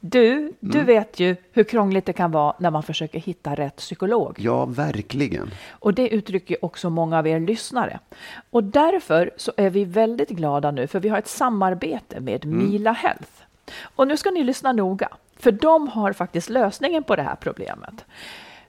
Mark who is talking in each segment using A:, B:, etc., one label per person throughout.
A: Du, du vet ju hur krångligt det kan vara när man försöker hitta rätt psykolog.
B: Ja, verkligen.
A: Och det uttrycker också många av er lyssnare. Och därför så är vi väldigt glada nu för vi har ett samarbete med Mila Health. Och nu ska ni lyssna noga, för de har faktiskt lösningen på det här problemet.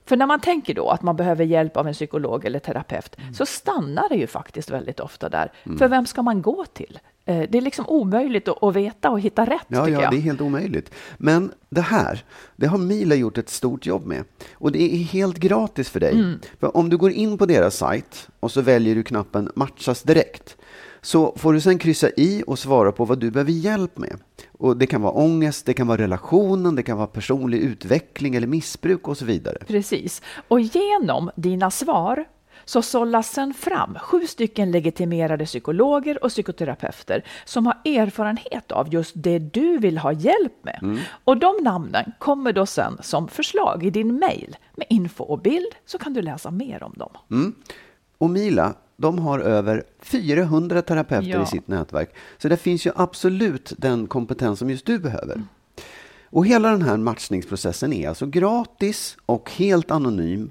A: För när man tänker då att man behöver hjälp av en psykolog eller terapeut
B: Mm.
A: så stannar det ju faktiskt väldigt ofta där. För vem ska man gå till? Eh, Det är liksom omöjligt att veta och hitta rätt
B: Ja, ja, det är helt omöjligt. Men det här, det har Mila gjort ett stort jobb med. Och det är helt gratis för dig.
A: Mm.
B: För om du går in på deras sajt och så väljer du knappen matchas direkt. Så får du sen kryssa i och svara på vad du behöver hjälp med. Och det kan vara ångest, det kan vara relationen, det kan vara personlig utveckling eller missbruk och så vidare.
A: Precis. Och genom dina svar så sållas sen fram sju stycken legitimerade psykologer och psykoterapeuter som har erfarenhet av just det du vill ha hjälp med. Och de namnen kommer då sen som förslag i din mail med info och bild så kan du läsa mer om dem.
B: Och Mila, de har över 400 terapeuter
A: Ja.
B: i sitt nätverk. Så det finns ju absolut den kompetens som just du behöver. Och hela den här matchningsprocessen är alltså gratis och helt anonym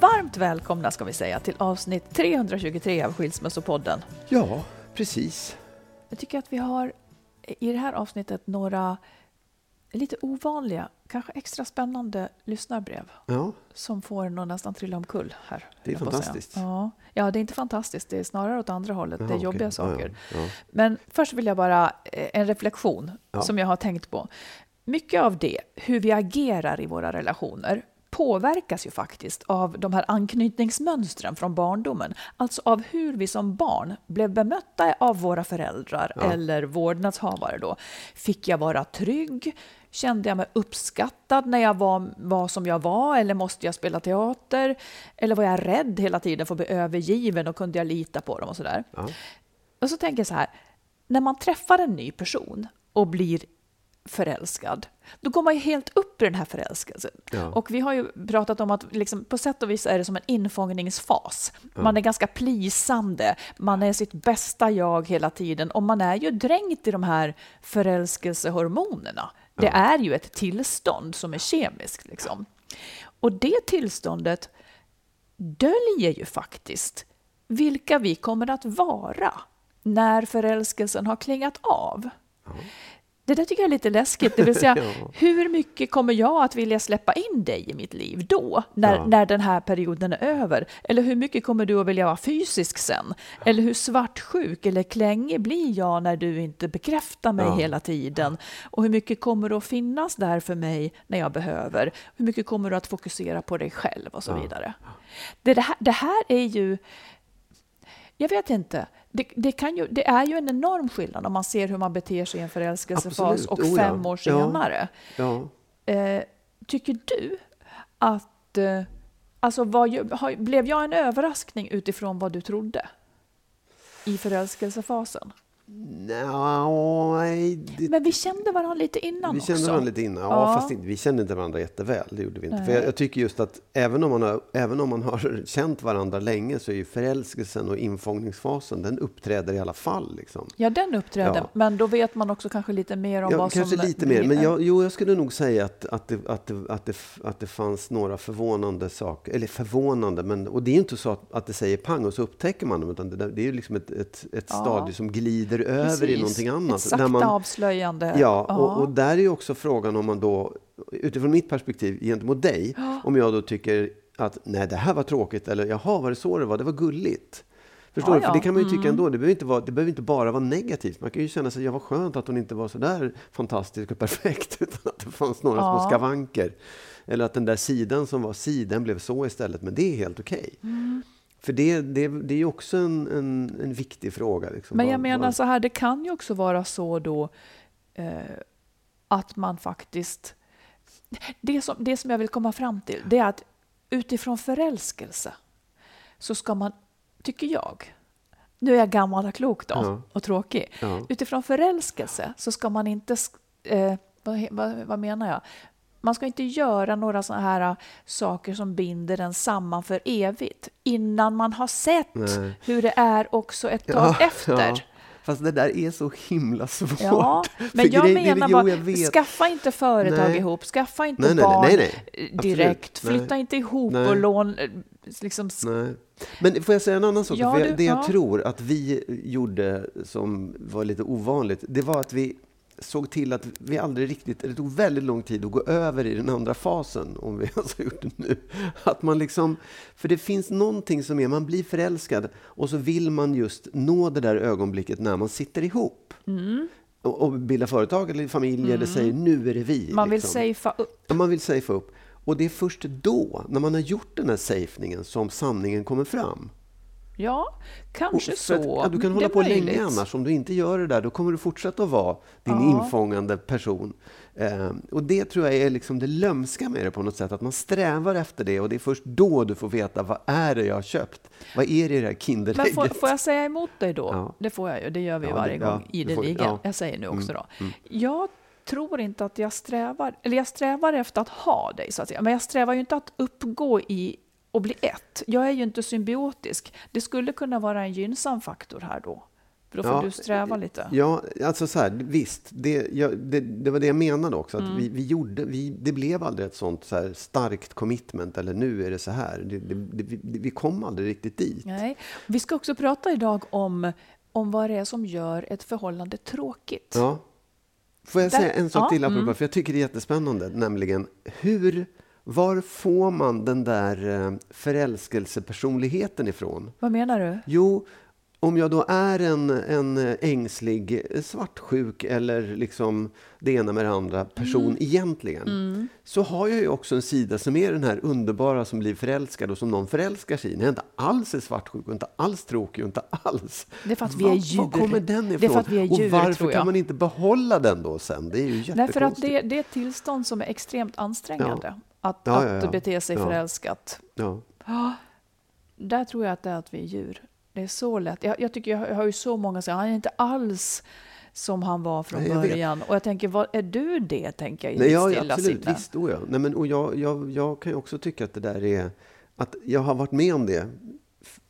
A: Varmt välkomna ska vi säga till avsnitt 323 av Skilsmässopodden.
B: Ja, precis.
A: Jag tycker att vi har i det här avsnittet några lite ovanliga, kanske extra spännande lyssnarbrev
B: Ja,
A: som får en att nästan trilla omkull här.
B: Det är fantastiskt.
A: Ja. ja, det är inte fantastiskt. Det är snarare åt andra hållet. det är jobbiga
B: Ja,
A: saker.
B: ja, ja.
A: Men först vill jag bara eh, en reflektion
B: Ja.
A: som jag har tänkt på. Mycket av det, hur vi agerar i våra relationer, påverkas ju faktiskt av de här anknytningsmönstren från barndomen. Alltså av hur vi som barn blev bemötta av våra föräldrar eller vårdnadshavare. Då. Fick jag vara trygg? Kände jag mig uppskattad när jag var, var som jag var? Eller måste jag spela teater? Eller var jag rädd hela tiden för att bli övergiven och kunde jag lita på dem och sådär? Och så tänker jag så här, när man träffar en ny person och blir förälskad, då går man ju helt upp i den här förälskelsen.
B: Ja.
A: Och vi har ju pratat om att liksom, på sätt och vis är det som en infångningsfas. Man är ganska plisande, man är sitt bästa jag hela tiden och man är ju dränkt i de här förälskelsehormonerna. Det är ju ett tillstånd som är kemiskt. Liksom. Och det tillståndet döljer ju faktiskt vilka vi kommer att vara när förälskelsen har klingat av. Det där tycker jag är lite läskigt. Det vill säga,
B: Ja.
A: hur mycket kommer jag att vilja släppa in dig i mitt liv då, när,
B: Ja.
A: när den här perioden är över? Eller hur mycket kommer du att vilja vara fysisk sen? Eller hur svartsjuk eller klängig blir jag när du inte bekräftar mig
B: Ja.
A: hela tiden? Och hur mycket kommer du att finnas där för mig när jag behöver? Hur mycket kommer du att fokusera på dig själv och så vidare? Det, det, här, det här är ju Jag vet inte. Det, det, kan ju, det är ju en enorm skillnad om man ser hur man beter sig i en förälskelsefas
C: Absolut.
A: och
C: Oh ja.
A: fem år
C: Ja.
A: senare.
C: Ja.
A: Eh, tycker du att... Eh, alltså var, har, blev jag en överraskning utifrån vad du trodde? I förälskelsefasen?
C: Nej, det,
A: Men vi kände varandra lite innan
C: vi
A: också.
C: kände varandra lite innan. Ja,
A: Ja.
C: fast inte, vi kände inte varandra jätteväl. Det gjorde vi inte. För jag, jag tycker just att även om, man har, även om man har känt varandra länge så är ju förälskelsen och infångningsfasen, den uppträder i alla fall. Liksom.
A: Ja, den uppträdde.
C: Ja.
A: Men då vet man också kanske lite mer om
C: Ja,
A: vad
C: kanske
A: som...
C: lite mer. Men jag, jo, jag skulle nog säga att, att, det, att, det, att, det, att det fanns några förvånande saker. Eller förvånande, men, och det är ju inte så att, att det säger pang och så upptäcker man dem. Utan det, det är ju liksom ett, ett, ett stadie som glider över i
A: Precis.
C: någonting annat.
A: Ett sakta
C: man-
A: avslöjande.
C: Ja, och, och där är ju också frågan om man då, utifrån mitt perspektiv gentemot dig, om jag då tycker att nej, det här var tråkigt eller jaha, var det så det var? Det var gulligt. Förstår
A: Ja,
C: du? För
A: ja.
C: det kan man ju tycka
A: Mm.
C: ändå. Det behöver, inte vara, det behöver inte bara vara negativt. Man kan ju känna sig, ja vad skönt att hon inte var så där fantastisk och perfekt, utan att det fanns några
A: Ja.
C: små skavanker. Eller att den där sidan som var si, den blev så istället. Men det är helt okej.
A: Mm.
C: För det, det, det är ju också en, en, en viktig fråga. Liksom.
A: Men jag menar så här, det kan ju också vara så då eh, att man faktiskt... Det som, det som jag vill komma fram till, det är att utifrån förälskelse så ska man, tycker jag, nu är jag gammal och klok då
C: Ja.
A: och tråkig.
C: Ja.
A: Utifrån förälskelse så ska man inte, eh, vad, vad, vad menar jag? Man ska inte göra några sådana här eh, saker som binder den samman för evigt innan man har sett
C: Nej.
A: hur det är också ett tag efter.
C: Ja. Fast det där är så himla svårt.
A: Ja, men jag
C: grej-
A: menar
C: jo,
A: bara,
C: vet.
A: skaffa inte företag
C: Nej.
A: ihop, skaffa inte
C: Nej, nej,
A: barn eh, direkt, flytta inte ihop och lån... eh, Liksom.
C: Men får jag säga en annan sak?
A: Ja, du-
C: det jag
A: ja.
C: tror att vi gjorde som var lite ovanligt, det var att vi såg till att vi aldrig riktigt, det tog väldigt lång tid att gå över i den andra fasen, om vi alltså har gjort det nu. Att man liksom, för det finns någonting som är, man blir förälskad och så vill man just nå det där ögonblicket när man sitter ihop.
A: Mm.
C: Och, och bildar företag eller familj eller säger nu är det vi.
A: man vill
C: liksom.
A: safea upp.
C: Ja, man vill safea upp. Och det är först då, när man har gjort den här safeningen, som sanningen kommer fram.
A: Ja, kanske
C: att,
A: så.
C: ja, du kan hålla på länge
A: möjligt.
C: annars. Om du inte gör det där, då kommer du fortsätta att vara din
A: Ja.
C: infångande person. Eh, och det tror jag är liksom det lömska med det på något sätt, att man strävar efter det och det är först då du får veta vad är det jag har köpt? Vad är det i det här Kinderägget?
A: får, får jag säga emot dig då?
C: Ja.
A: Det får jag ju, det gör vi
C: Ja,
A: varje
C: det-
A: gång ideligen.
C: ja.
A: Jag säger nu också
C: Mm,
A: då. Jag tror inte att jag strävar, eller jag strävar efter att ha dig så att säga, men jag strävar ju inte att uppgå i och bli ett. Jag är ju inte symbiotisk. Det skulle kunna vara en gynnsam faktor här då. För då får
C: Ja,
A: du sträva lite.
C: Ja, alltså så här, visst, det, jag, det, det var det jag menade också. Att
A: Mm.
C: vi, vi gjorde, vi, det blev aldrig ett sånt så starkt commitment, eller nu är det så här. Det, vi, vi kom aldrig riktigt dit.
A: Nej. Vi ska också prata idag om, om vad det är som gör ett förhållande tråkigt.
C: Ja. Får jag
A: Där-
C: säga en sak
A: ja,
C: till apropå,
A: mm.
C: för jag tycker det är jättespännande, nämligen hur, var får man den där eh, förälskelsepersonligheten ifrån?
A: Vad menar du?
C: Jo, om jag då är en, en ängslig, eh, svartsjuk eller liksom det ena med det andra person
A: Mm.
C: egentligen, så har jag ju också en sida som är den här underbara som blir förälskad och som någon förälskar sig i. När jag inte alls är svartsjuk och inte alls tråkig och inte alls...
A: Det är för att vi
C: Var-
A: är djur.
C: Var kommer den ifrån?
A: Det är för att vi är djur,
C: och varför kan man inte behålla den då sen? Det är ju jättekonstigt.
A: Nej, för att det, det är ett tillstånd som är extremt ansträngande. Att,
C: Ja,
A: att
C: ja.
A: bete sig
C: Ja.
A: förälskat.
C: Ja.
A: Ja, där tror jag att det är att vi är djur. Det är så lätt. Jag, jag tycker jag har ju så många som säger han är inte alls som han var från
C: Nej, jag vet.
A: början. Och jag tänker, vad, är du det? tänker jag i
C: Nej,
A: ditt
C: ja,
A: stilla
C: absolut.
A: sinne.
C: Visst, oh ja. Nej, men, och jag, jag, jag kan ju också tycka att det där är... Att jag har varit med om det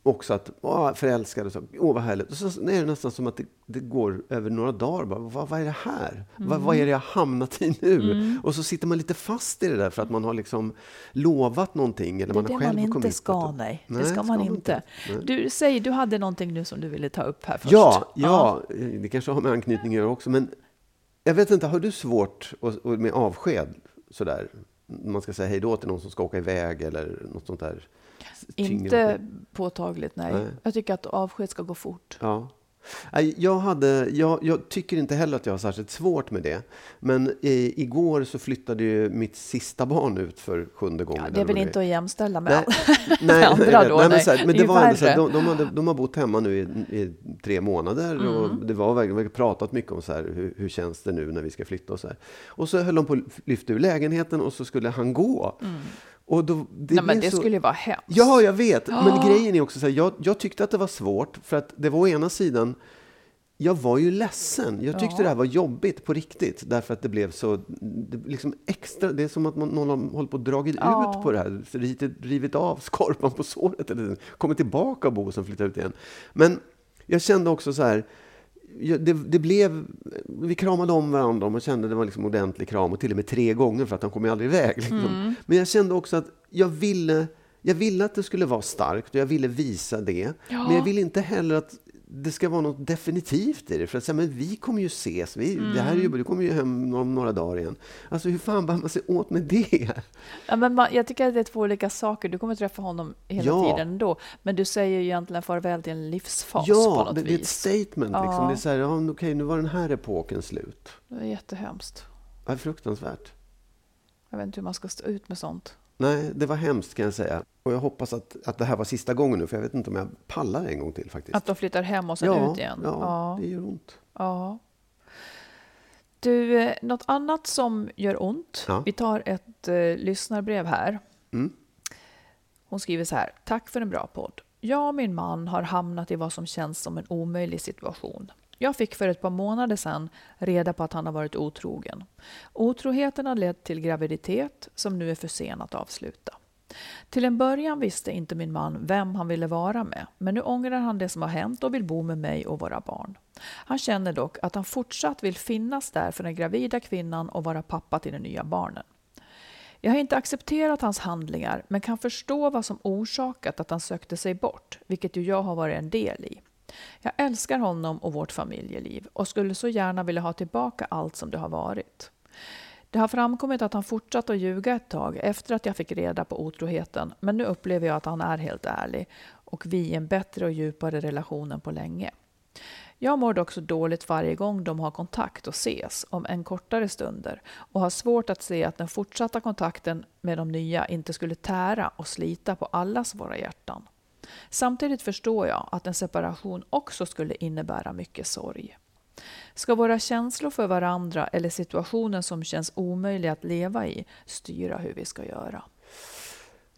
C: också, att åh, förälskad och så. Åh, vad härligt. Och så är det nästan som att det, det går över några dagar. Bara, vad, vad är det här? Vad, vad är det jag hamnat i nu?
A: Mm.
C: Och så sitter man lite fast i det där för att man har liksom lovat någonting. Eller
A: Det är
C: man
A: det
C: själv
A: man inte ska, nej. Det
C: Nej,
A: ska
C: det
A: man
C: ska man
A: inte.
C: inte. Nej.
A: Du, säg, du hade någonting nu som du ville ta upp här först.
C: Ja, ja, det kanske har med anknytning att göra också. Men jag vet inte, har du svårt med avsked sådär? Man ska säga hej då till någon som ska åka iväg eller något sånt där?
A: Inte påtagligt, nej.
C: Nej.
A: Jag tycker att avsked ska gå fort.
C: Ja. Jag, hade, jag, jag, tycker inte heller att jag har särskilt svårt med det. Men i, igår så flyttade ju mitt sista barn ut för sjunde gången.
A: Ja, det är väl inte att jämställa med,
C: nej,
A: nej, andra då? Nej,
C: men, så här, men det, var ändå så här, de, de, hade, de, har bott hemma nu i, i tre månader mm. och det var vi har pratat mycket om så här, hur, hur känns det nu när vi ska flytta och så här. Och så höll de på att lyfta ur lägenheten och så skulle han gå. Mm.
A: Och då, det Nej, men det så... skulle ju vara hemskt.
C: Ja, jag vet. Men oh. grejen är också så här, jag, jag, tyckte att det var svårt för att det var å ena sidan jag var ju ledsen. Jag tyckte ja. det här var jobbigt på riktigt. Därför att det blev så det liksom extra. Det är som att man, någon har hållit på och dragit ja. ut på det här. Rivit, rivit av skorpan på såret. Eller kommit tillbaka och bo och sen flyttat ut igen. Men jag kände också så här. Det, det, blev, vi kramade om varandra och kände det var liksom ordentlig kram. Och till och med tre gånger för att han kom ju aldrig iväg. Liksom. Mm. Men jag kände också att jag ville jag ville att det skulle vara starkt och jag ville visa det. Ja. Men jag ville inte heller att det ska vara något definitivt i det. För att säga, men vi kommer ju ses. Vi, mm. det här är ju, du kommer ju hem om några dagar igen. Alltså hur fan bär man sig åt med det?
A: Ja, men man, jag tycker att det är två olika saker. Du kommer träffa honom hela ja. tiden ändå. Men du säger ju egentligen farväl till en livsfas
C: ja,
A: på något
C: det,
A: vis.
C: det är ett statement. Ja. Liksom. Det är så här, ja, okej, nu var den här epoken slut.
A: Det är jättehemskt.
C: Är fruktansvärt.
A: Jag vet inte hur man ska stå ut med sånt.
C: Nej, det var hemskt kan jag säga. Och jag hoppas att, att det här var sista gången nu, för jag vet inte om jag pallar en gång till faktiskt.
A: Att de flyttar hem och sen
C: ja,
A: ut igen?
C: Ja, ja, det gör ont.
A: Ja. Du, eh, något annat som gör ont. Ja. Vi tar ett uh, lyssnarbrev här. Mm. Hon skriver så här. Tack för en bra podd. Jag och min man har hamnat i vad som känns som en omöjlig situation. Jag fick för ett par månader sedan reda på att han har varit otrogen. Otroheten har lett till graviditet som nu är för sen att avsluta. Till en början visste inte min man vem han ville vara med, men nu ångrar han det som har hänt och vill bo med mig och våra barn. Han känner dock att han fortsatt vill finnas där för den gravida kvinnan och vara pappa till de nya barnen. Jag har inte accepterat hans handlingar, men kan förstå vad som orsakat att han sökte sig bort, vilket ju jag har varit en del i. Jag älskar honom och vårt familjeliv och skulle så gärna vilja ha tillbaka allt som det har varit. Det har framkommit att han fortsatt att ljuga ett tag efter att jag fick reda på otroheten, men nu upplever jag att han är helt ärlig och vi i en bättre och djupare relation än på länge. Jag mår dock så dåligt varje gång de har kontakt och ses, om en kortare stunder, och har svårt att se att den fortsatta kontakten med de nya inte skulle tära och slita på allas våra hjärtan. Samtidigt förstår jag att en separation också skulle innebära mycket sorg. Ska våra känslor för varandra eller situationen som känns omöjlig att leva i styra hur vi ska göra?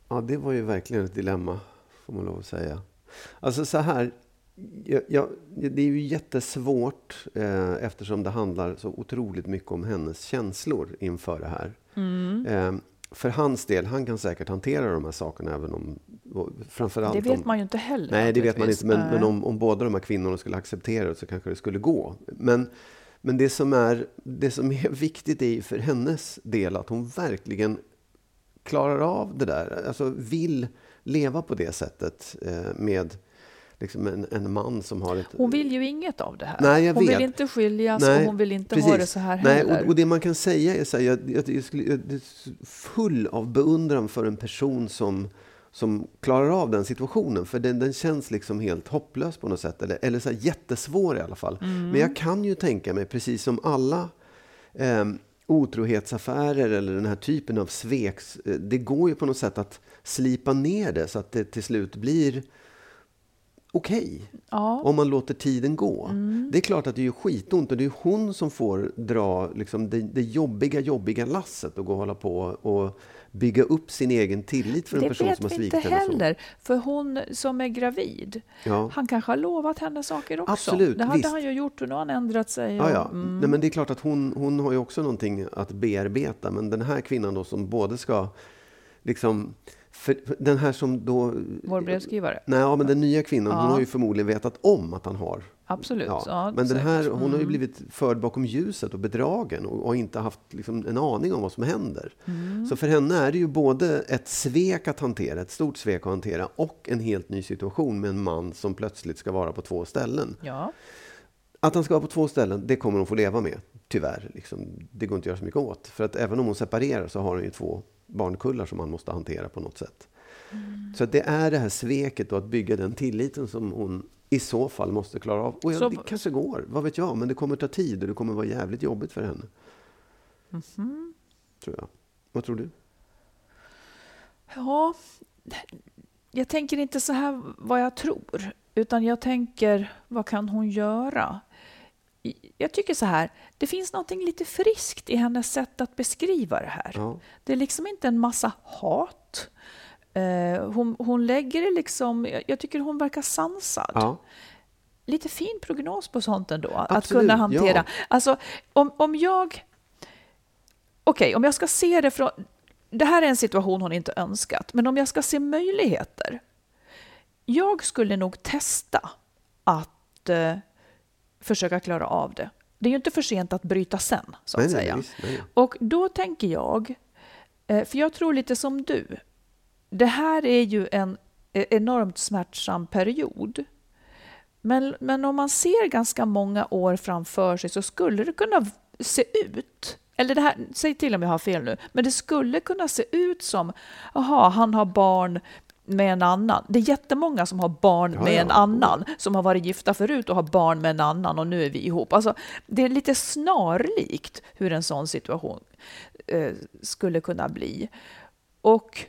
C: Ja, det var ju verkligen ett dilemma, får man lov att säga. Alltså så här, ja, ja, det är ju jättesvårt eh, eftersom det handlar så otroligt mycket om hennes känslor inför det här. Mm. Eh, för hans del, han kan säkert hantera de här sakerna även om...
A: Framförallt det vet om, man ju inte heller.
C: Nej, det vet man inte. Men, men om, om båda de här kvinnorna skulle acceptera det så kanske det skulle gå. Men, men det, som är, det som är viktigt är för hennes del att hon verkligen klarar av det där. Alltså vill leva på det sättet eh, med liksom en, en, man som har ett...
A: Full vill ju inget av det här.
C: Nej,
A: hon
C: vet.
A: vill inte skiljas Nej, och hon vill inte precis. ha det så här
C: Nej, heller. Och, och, det man kan säga är så här, jag, jag, jag, skulle, jag är full av beundran för en person som, som klarar av den situationen. För den, den känns liksom helt hopplös på något sätt. Eller, eller så här, jättesvår i alla fall. Mm. Men jag kan ju tänka mig, precis som alla eh, otrohetsaffärer eller den här typen av sveks... Eh, det går ju på något sätt att slipa ner det så att det till slut blir okej. Okay, ja. Om man låter tiden gå. Mm. Det är klart att det är skitont och det är hon som får dra liksom, det, det jobbiga, jobbiga lasset och gå och hålla på och bygga upp sin egen tillit för en person som har svikit henne.
A: Det vet vi inte heller, för hon som är gravid, ja. han kanske har lovat henne saker också.
C: Absolut,
A: det hade
C: visst.
A: han ju gjort och nu har han ändrat sig.
C: Och, ja, ja. Mm. Nej, men det är klart att hon, hon har ju också någonting att bearbeta, men den här kvinnan då som både ska liksom för den här som då...
A: Vår brevskrivare?
C: Nej, ja, men den nya kvinnan, ja. hon har ju förmodligen vetat om att han har.
A: Absolut. Ja.
C: ja men den här, hon mm. har ju mm. blivit förd bakom ljuset och bedragen och, och inte haft liksom, en aning om vad som händer. Mm. Så för henne är det ju både ett svek att hantera, ett stort svek att hantera och en helt ny situation med en man som plötsligt ska vara på två ställen.
A: Ja.
C: Att han ska vara på två ställen, det kommer hon få leva med. Tyvärr. Liksom, det går inte att göra så mycket åt. För att även om hon separerar så har hon ju två barnkullar som man måste hantera på något sätt. Mm. Så det är det här sveket och att bygga den tilliten som hon i så fall måste klara av. Och ja,
A: Så-
C: det kanske går, vad vet jag, men det kommer ta tid och det kommer vara jävligt jobbigt för henne.
A: Mhm.
C: Tror jag. Vad tror du?
A: Ja, jag tänker inte så här vad jag tror, utan jag tänker vad kan hon göra? Jag tycker så här, det finns något lite friskt i hennes sätt att beskriva det här.
C: Ja.
A: Det är liksom inte en massa hat. Eh, hon, hon lägger det liksom, jag, jag tycker hon verkar sansad.
C: Ja.
A: Lite fin prognos på sånt ändå, att
C: Absolut,
A: kunna hantera.
C: ja.
A: Alltså, om, om jag... Okej, om jag ska se det från... Det här är en situation hon inte önskat, men om jag ska se möjligheter. Jag skulle nog testa att eh, försöka klara av det. Det är ju inte för sent att bryta sen, så att
C: Nej, nej,
A: säga.
C: visst, nej.
A: Och då tänker jag, eh, för jag tror lite som du, det här är ju en eh, enormt smärtsam period. Men, men om man ser ganska många år framför sig så skulle det kunna se ut, eller det här, säg till om jag har fel nu, men det skulle kunna se ut som, jaha, han har barn med en annan. Det är jättemånga som har barn
C: Ja,
A: med
C: ja.
A: en annan, som har varit gifta förut och har barn med en annan och nu är vi ihop. Alltså, det är lite snarlikt hur en sån situation eh, skulle kunna bli. Och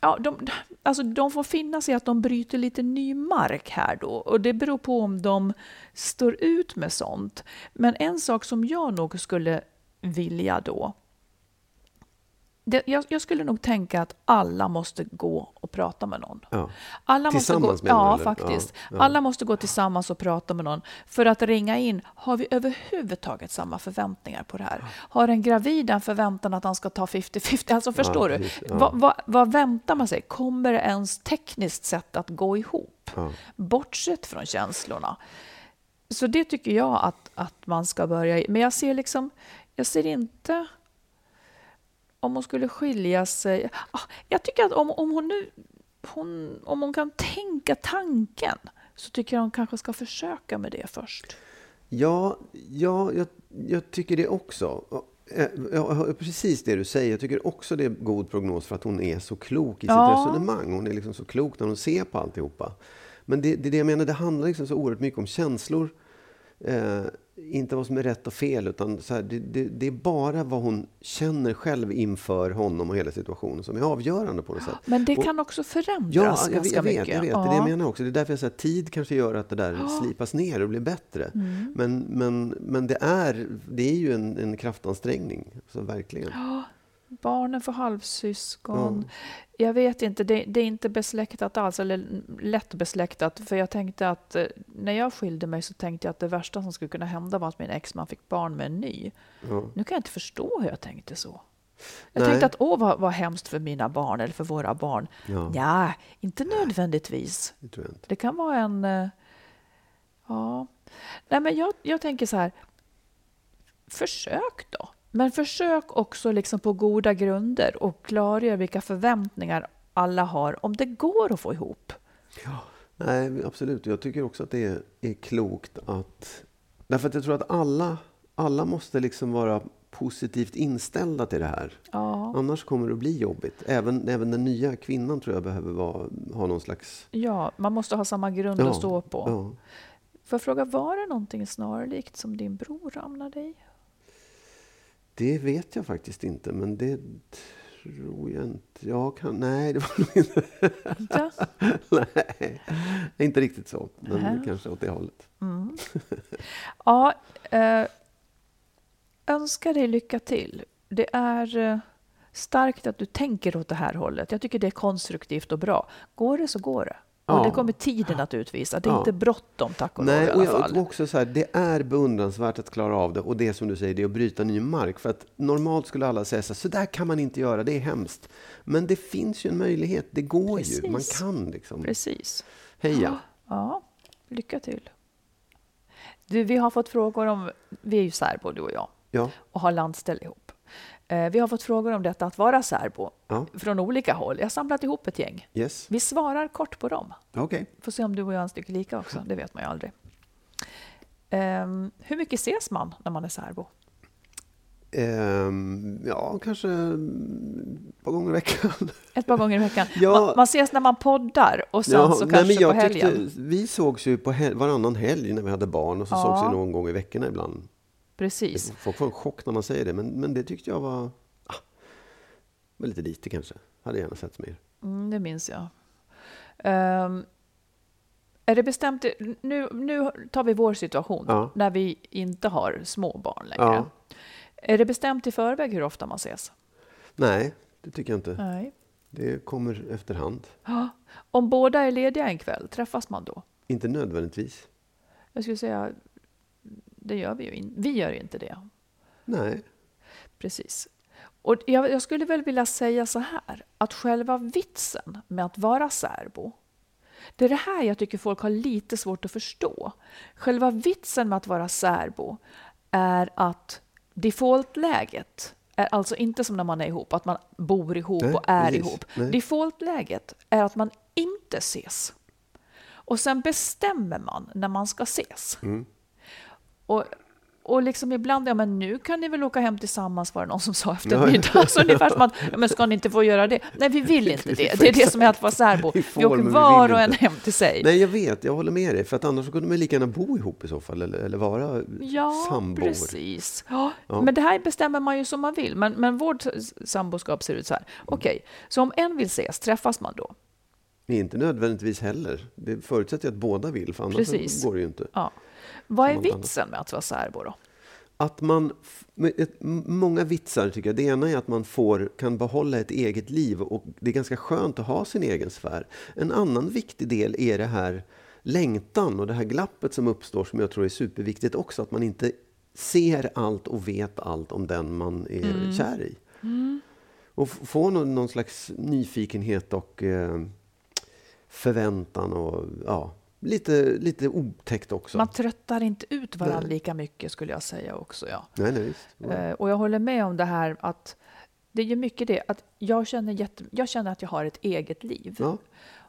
A: ja, de, alltså, de får finna sig att de bryter lite ny mark här då. Och det beror på om de står ut med sånt. Men en sak som jag nog skulle vilja då. Det, jag, jag skulle nog tänka att alla måste gå och prata med någon.
C: Ja.
A: Alla måste gå,
C: Tillsammans du,
A: ja,
C: eller?
A: faktiskt.
C: Ja, ja.
A: Alla måste gå tillsammans och prata med någon för att ringa in. Har vi överhuvudtaget samma förväntningar på det här? Har en gravid en förväntan att han ska ta 50-50? Alltså förstår du? Vad, vad, vad väntar man sig? Kommer det ens tekniskt sett att gå ihop? Bortsett från känslorna. Så det tycker jag att, att man ska börja i. Men jag ser liksom, jag ser inte om hon skulle skilja sig. Ah, Jag tycker att om, om hon nu hon, om hon kan tänka tanken så tycker jag hon kanske ska försöka med det först.
C: Ja, ja jag, jag tycker det också. Eh, Ja, precis det du säger. Jag tycker också det är god prognos för att hon är så klok i sitt
A: Ja.
C: resonemang. Hon är liksom så klok när hon ser på alltihopa. Men det, det det jag menar, det handlar liksom så oerhört mycket om känslor. Eh, inte vad som är rätt och fel, utan så här, det, det, det är bara vad hon känner själv inför honom och hela situationen som är avgörande på något sätt.
A: Men det
C: Och-
A: kan också förändras
C: Ja, jag, vet-
A: ganska
C: jag vet,
A: mycket.
C: jag vet.
A: Ja.
C: Det är det jag menar också. Det är därför jag säger att tid kanske gör att det där slipas ner och blir bättre.
A: Mm.
C: Men, men, men det, är, det är ju en, en kraftansträngning, så verkligen.
A: Barnen får halvsyskon. Jag vet inte, det, det är inte besläktat alls, eller lätt besläktat. För jag tänkte att eh, när jag skilde mig så tänkte jag att det värsta som skulle kunna hända var att min exman fick barn med en ny.
C: Ja.
A: Nu kan jag inte förstå hur jag tänkte så. Jag
C: Nej.
A: tänkte att åh vad, vad hemskt för mina barn eller för våra barn.
C: Ja.
A: Ja, inte nödvändigtvis.
C: Det inte.
A: Det kan vara en... eh, Ja. Nej, men jag, jag tänker så här. Försök då. Men försök också liksom på goda grunder och klargör vilka förväntningar alla har om det går att få ihop.
C: Nej, absolut. Jag tycker också att det är, är klokt att... Därför att jag tror att alla, alla måste liksom vara positivt inställda till det här.
A: Ja,
C: Annars kommer det att bli jobbigt. Även, även den nya kvinnan tror jag behöver vara, ha någon slags...
A: ja man måste ha samma grund
C: Ja,
A: att stå på.
C: Ja.
A: Får jag fråga, var det någonting snarlikt som din bror ramlade i?
C: Det vet jag faktiskt inte, men det tror jag inte. Jag kan, nej, det var nog inte... Nej, inte riktigt så. Men
A: Nähä.
C: kanske åt det hållet.
A: Ja, eh, önskar dig lycka till. Det är eh, starkt att du tänker åt det här hållet. Jag tycker det är konstruktivt och bra. Går det så går det. Och
C: Ja.
A: det kommer tiden att utvisa. Det är
C: Ja.
A: inte bråttom tack och lov i
C: och
A: alla fall.
C: tror också så här, det är beundransvärt att klara av det. Och det som du säger, det är att bryta ny mark. För att normalt skulle alla säga så här, så där kan man inte göra, det är hemskt. Men det finns ju en möjlighet, det går ju. Man
A: Precis.
C: kan liksom.
A: Precis.
C: Heja!
A: Ja, lycka till. Du, vi har fått frågor om, vi är ju särbo du och jag
C: Ja,
A: och har landställ ihop. Eh, vi har fått frågor om detta att vara särbo
C: ja,
A: från olika håll. Jag har samlat ihop ett gäng.
C: yes.
A: Vi svarar kort på dem.
C: Okej.
A: Får se om du och jag tycker lika också. Det vet man ju aldrig. Ehm, hur mycket ses man när man är särbo?
C: Ehm, ja, kanske ett par gånger i veckan.
A: Ett par gånger i veckan.
C: Ja.
A: Man, man ses när man poddar och sen så kanske
C: men jag
A: på helgen.
C: tyckte- vi sågs ju på hel- varannan helg när vi hade barn och så
A: Ja.
C: sågs vi någon gång i veckorna ibland.
A: Precis.
C: Folk får en chock när man säger det, men, men det tyckte jag var, ah, var lite lite kanske. Hade gärna sett mer.
A: Mm, det minns jag. Ehm, är det bestämt, nu, nu tar vi vår situation
C: Ja.
A: när vi inte har små barn längre.
C: Ja.
A: Är det bestämt i förväg hur ofta man ses?
C: Nej, det tycker jag inte.
A: Nej.
C: Det kommer efterhand.
A: Ja. Om båda är lediga en kväll, träffas man då?
C: Inte nödvändigtvis.
A: Jag skulle säga, det gör vi ju in, Vi gör inte det.
C: Nej.
A: Precis. Och jag, jag skulle väl vilja säga så här, att själva vitsen med att vara särbo, det är det här jag tycker folk har lite svårt att förstå. Själva vitsen med att vara särbo är att defaultläget är alltså inte som när man är ihop, att man bor ihop
C: Nej,
A: och är
C: precis.
A: ihop.
C: Nej.
A: Defaultläget är att man inte ses. Och sen bestämmer man när man ska ses.
C: Mm.
A: Och, och liksom ibland, ja men nu kan ni väl åka hem tillsammans var det någon som sa efter middag. Så ungefär som att, ja men ska ni inte få göra det? Nej, vi vill inte det. Det är det som är att vara särbo.
C: Vi
A: Vi
C: får,
A: åker
C: vi
A: var
C: vill
A: och en hem till sig.
C: Nej, jag vet. Jag håller med dig. För att annars kunde man lika gärna bo ihop i så fall. Eller, eller vara
A: Ja,
C: sambor.
A: precis. Ja,
C: Ja.
A: Men det här bestämmer man ju som man vill. Men, men vårt samboskap ser ut så här. Okej, så om en vill ses, träffas man då?
C: Nej, inte nödvändigtvis heller. Det förutsätter att båda vill, för annars
A: Precis.
C: går det ju inte.
A: Ja. Vad är vitsen med att vara särbo då?
C: Att man, många vitsar tycker jag. Det ena är att man får, kan behålla ett eget liv och det är ganska skönt att ha sin egen sfär. En annan viktig del är det här längtan och det här glappet som uppstår som jag tror är superviktigt också. Att man inte ser allt och vet allt om den man är kär i. Och f- få någon, någon slags nyfikenhet och eh, förväntan och ja, lite, lite otäckt också.
A: Man tröttar inte ut varandra
C: Nej.
A: lika mycket skulle jag säga också. Ja.
C: Nej, nej, visst.
A: Eh, Och jag håller med om det här att det är ju mycket det att jag känner, jätte, jag känner att jag har ett eget liv
C: Ja.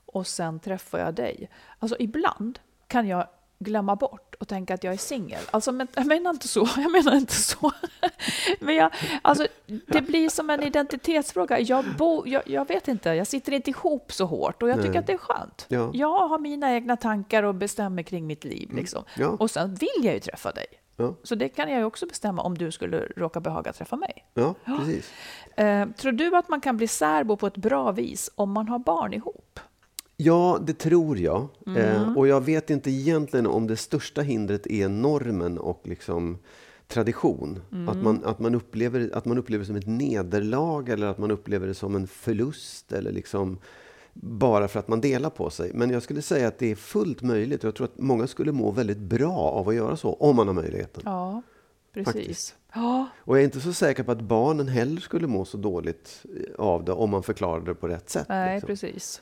A: och sen träffar jag dig. Alltså ibland kan jag glömma bort och tänka att jag är singel. Alltså, men, jag menar inte så. Jag menar inte så. men jag, alltså, det blir som en identitetsfråga. Jag, bo, jag, jag vet inte, jag sitter inte ihop så hårt och jag tycker
C: Nej.
A: att det är skönt.
C: Ja.
A: Jag har mina egna tankar och bestämmer kring mitt liv. Liksom.
C: Ja.
A: Och sen vill jag ju träffa dig.
C: Ja.
A: Så det kan jag ju också bestämma om du skulle råka behaga träffa mig.
C: Ja, precis.
A: Eh, tror du att man kan bli särbo på ett bra vis om man har barn ihop?
C: Ja, det tror jag. Eh, och jag vet inte egentligen om det största hindret är normen och liksom tradition. Att, man, att, man upplever, att man upplever det som ett nederlag eller att man upplever det som en förlust. Eller liksom bara för att man delar på sig. Men jag skulle säga att det är fullt möjligt. Jag tror att många skulle må väldigt bra av att göra så, om man har möjligheten.
A: Ja, precis.
C: Faktiskt.
A: Ja,
C: Och jag är inte så säker på att barnen heller skulle må så dåligt eh, av det om man förklarar det på rätt sätt.
A: nej,
C: liksom.
A: precis.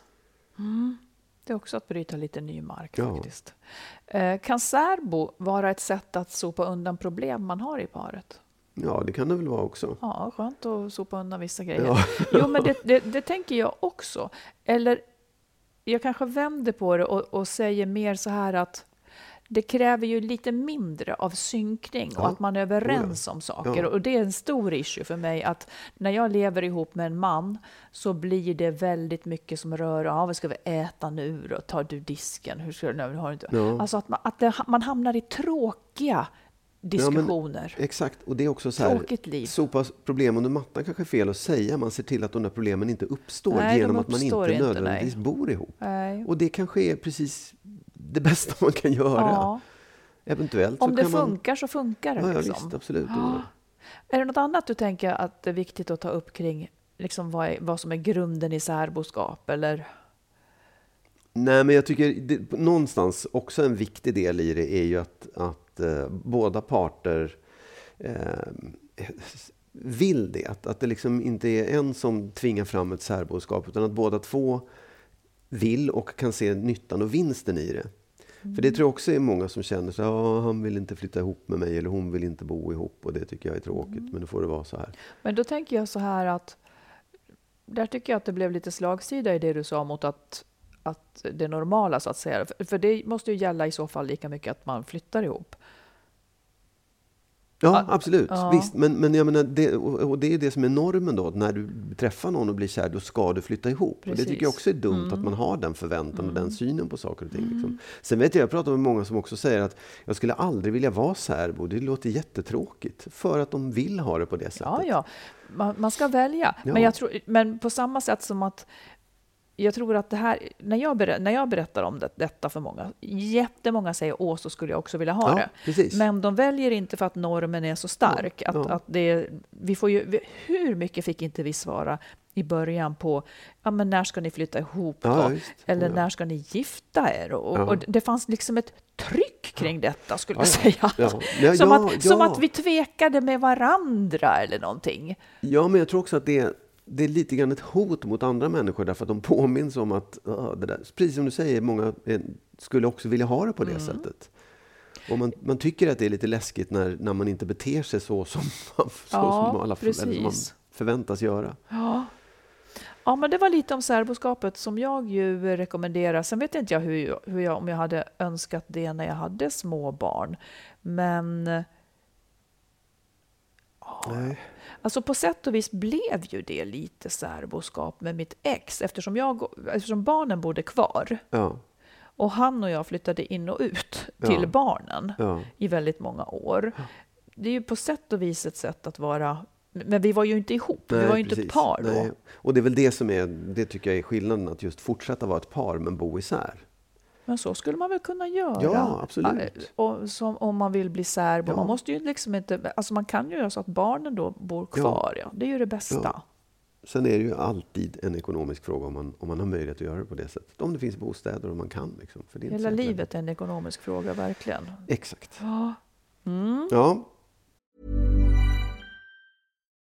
A: Mm. Det är också att bryta lite ny mark
C: Ja.
A: faktiskt. Eh, kan särbo vara ett sätt att sopa undan problem man har i paret?
C: Ja, det kan det väl vara också.
A: Ja, skönt att sopa undan vissa grejer.
C: Ja.
A: Jo, men det, det, det tänker jag också. Eller jag kanske vänder på det och, och säger mer så här att det kräver ju lite mindre av synkning och
C: Ja.
A: att man är överens om saker.
C: Ja.
A: Och det är en stor issue för mig att när jag lever ihop med en man så blir det väldigt mycket som rör, ja vad ska vi äta nu då? Tar du disken? Hur ska du, nej, har inte.
C: Ja.
A: Alltså att, man, att det, man hamnar i tråkiga diskussioner.
C: Exakt, och det är också så här,
A: Tråkigt liv.
C: sopa problem under mattan kanske är fel att säga. Man ser till att de där problemen inte uppstår
A: Nej,
C: genom att man inte
A: uppstår inte,
C: nödvändigtvis
A: nej.
C: bor ihop.
A: Nej.
C: Och det kanske är precis det bästa man kan göra.
A: Ja.
C: Eventuellt
A: Om det
C: kan man...
A: funkar så funkar det.
C: Ja, ja,
A: liksom.
C: visst, absolut.
A: Ja. Är det något annat du tänker att det är viktigt att ta upp kring liksom vad, är, vad som är grunden i särboskap? Eller?
C: Nej, men jag tycker det, någonstans också en viktig del i det är ju att, att eh, båda parter eh, vill det. Att, att det liksom inte är en som tvingar fram ett särboskap utan att båda två vill och kan se nyttan och vinsten i det. För det tror jag också är många som känner så ja, han vill inte flytta ihop med mig eller hon vill inte bo ihop och det tycker jag är tråkigt, men då får det vara så här.
A: Men då tänker jag så här att där tycker jag att det blev lite slagsida i det du sa mot att, att det normala så att säga. För, för det måste ju gälla i så fall lika mycket att man flyttar ihop.
C: Ja, absolut. Ja. Visst. Men, men jag menar, det, och det är det som är normen då. När du träffar någon och blir kär, då ska du flytta ihop. Och det tycker jag också är dumt, mm. att man har den förväntan mm. och den mm. synen på saker och ting. Liksom. Mm. Sen vet jag, jag pratar med många som också säger att jag skulle aldrig vilja vara särbo. Det låter jättetråkigt. För att de vill ha det på det sättet.
A: Ja, ja. Man, man ska välja. Ja. Men, jag tror, men på samma sätt som att jag tror att det här, när jag, ber, när jag berättar om det, detta för många, jättemånga säger åh, så skulle jag också vilja ha ja, det.
C: Precis.
A: Men de väljer inte för att normen är så stark. Ja, att, ja. att det, vi får ju, hur mycket fick inte vi svara i början på ja, men när ska ni flytta ihop då? Eller när ska ni gifta er? Och, och, det fanns liksom ett tryck kring detta, skulle jag säga. som, att, som att vi tvekade med varandra eller någonting.
C: Ja, men jag tror också att det det är lite grann ett hot mot andra människor därför att de påminns om att, uh, det där, precis som du säger, många är, skulle också vilja ha det på det mm. sättet. Och man, man tycker att det är lite läskigt när, när man inte beter sig så som, så ja, som alla för, man förväntas göra.
A: Ja. ja, men det var lite om särboskapet som jag ju rekommenderar. Sen vet inte jag, hur, hur jag om jag hade önskat det när jag hade små barn. Men...
C: Nej.
A: Alltså på sätt och vis blev ju det lite särboskap med mitt ex eftersom, jag, eftersom barnen bodde kvar.
C: Ja.
A: Och han och jag flyttade in och ut till ja. barnen ja. i väldigt många år. Det är ju på sätt och vis ett sätt att vara men vi var ju inte ihop, Nej, vi var ju inte ett par då. Nej.
C: Och det är väl det som är, det tycker jag är skillnaden, att just fortsätta vara ett par men bo isär.
A: Men så skulle man väl kunna göra?
C: Ja, absolut.
A: Och som, om man vill bli särbo. Ja. Man, måste ju liksom inte, alltså man kan ju göra så att barnen då bor kvar. Ja. ja. Det är ju det bästa. Ja.
C: Sen är det ju alltid en ekonomisk fråga om man, om man har möjlighet att göra det på det sättet. Om det finns bostäder och man kan. Liksom,
A: för det är Hela livet är en ekonomisk fråga, verkligen.
C: Exakt.
A: Ja. Mm.
C: ja.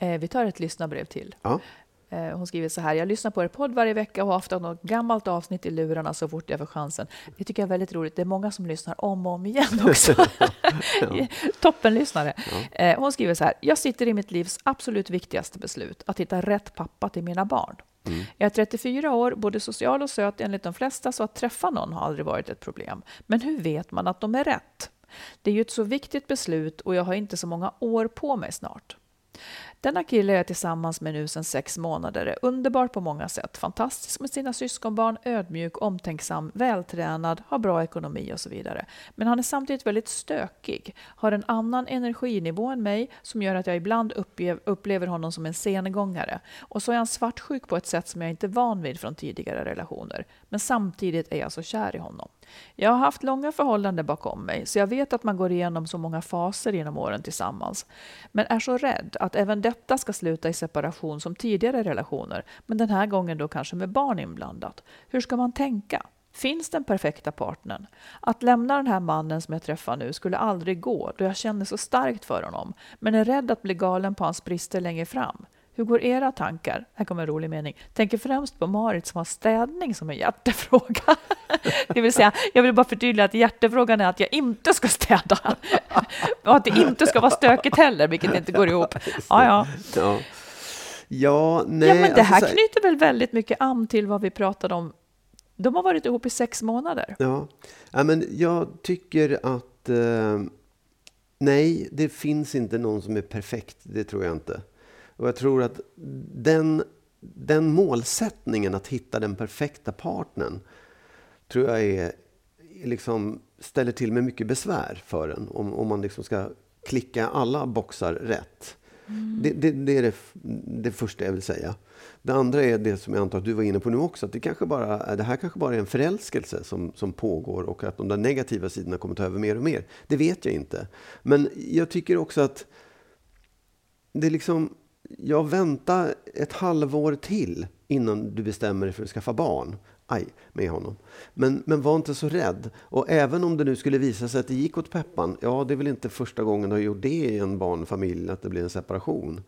A: vi tar ett lyssnarbrev till.
C: Ja.
A: Eh, hon skriver så här, jag lyssnar på er podd varje vecka och har haft något gammalt avsnitt i lurarna så fort jag får chansen. Det tycker jag är väldigt roligt. Det är många som lyssnar om och om igen också. Toppenlyssnare. Ja. Eh, hon skriver så här, jag sitter i mitt livs absolut viktigaste beslut, att hitta rätt pappa till mina barn. Mm. Jag är 34 år, både social och söt enligt de flesta, så att träffa någon har aldrig varit ett problem. Men hur vet man att de är rätt? Det är ju ett så viktigt beslut och jag har inte så många år på mig snart. Denna kille är jag tillsammans med nu sedan sex månader, är underbar på många sätt, fantastisk med sina syskonbarn, ödmjuk, omtänksam, vältränad, har bra ekonomi och så vidare. Men han är samtidigt väldigt stökig, har en annan energinivå än mig som gör att jag ibland upplever honom som en sengångare. Och så är han svartsjuk på ett sätt som jag inte är van vid från tidigare relationer. Men samtidigt är jag så kär i honom. Jag har haft långa förhållanden bakom mig, så jag vet att man går igenom så många faser genom åren tillsammans. Men är så rädd att även detta ska sluta i separation som tidigare relationer, men den här gången då kanske med barn inblandat. Hur ska man tänka? Finns den perfekta partnern? Att lämna den här mannen som jag träffar nu skulle aldrig gå då jag känner så starkt för honom, men är rädd att bli galen på hans brister längre fram. Hur går era tankar? Här kommer en rolig mening. Tänker främst på Marit som har städning som en hjärtefråga. Det vill säga, jag vill bara förtydliga att hjärtefrågan är att jag inte ska städa. Och att det inte ska vara stökigt heller, vilket inte går ihop. Ja, ja.
C: Ja, ja nej.
A: ja men det
C: alltså
A: här knyter väl väldigt mycket an till vad vi pratade om. De har varit ihop i sex månader.
C: Ja. ja, men jag tycker att eh, nej, det finns inte någon som är perfekt. Det tror jag inte. Och jag tror att den, den målsättningen att hitta den perfekta partnern tror jag är, liksom, ställer till med mycket besvär för en om, om man liksom ska klicka alla boxar rätt. Det, det, det är det, det första jag vill säga. Det andra är det som jag antar att du var inne på nu också, att det, kanske bara, det här kanske bara är en förälskelse som, som pågår och att de där negativa sidorna kommer ta över mer och mer. Det vet jag inte. Men jag tycker också att det är liksom, jag väntar ett halvår till innan du bestämmer dig för att skaffa barn. Aj, med honom. Men, men var inte så rädd. Och även om det nu skulle visa sig att det gick åt peppan, ja, det är väl inte första gången du har gjort det i en barnfamilj, att det blir en separation.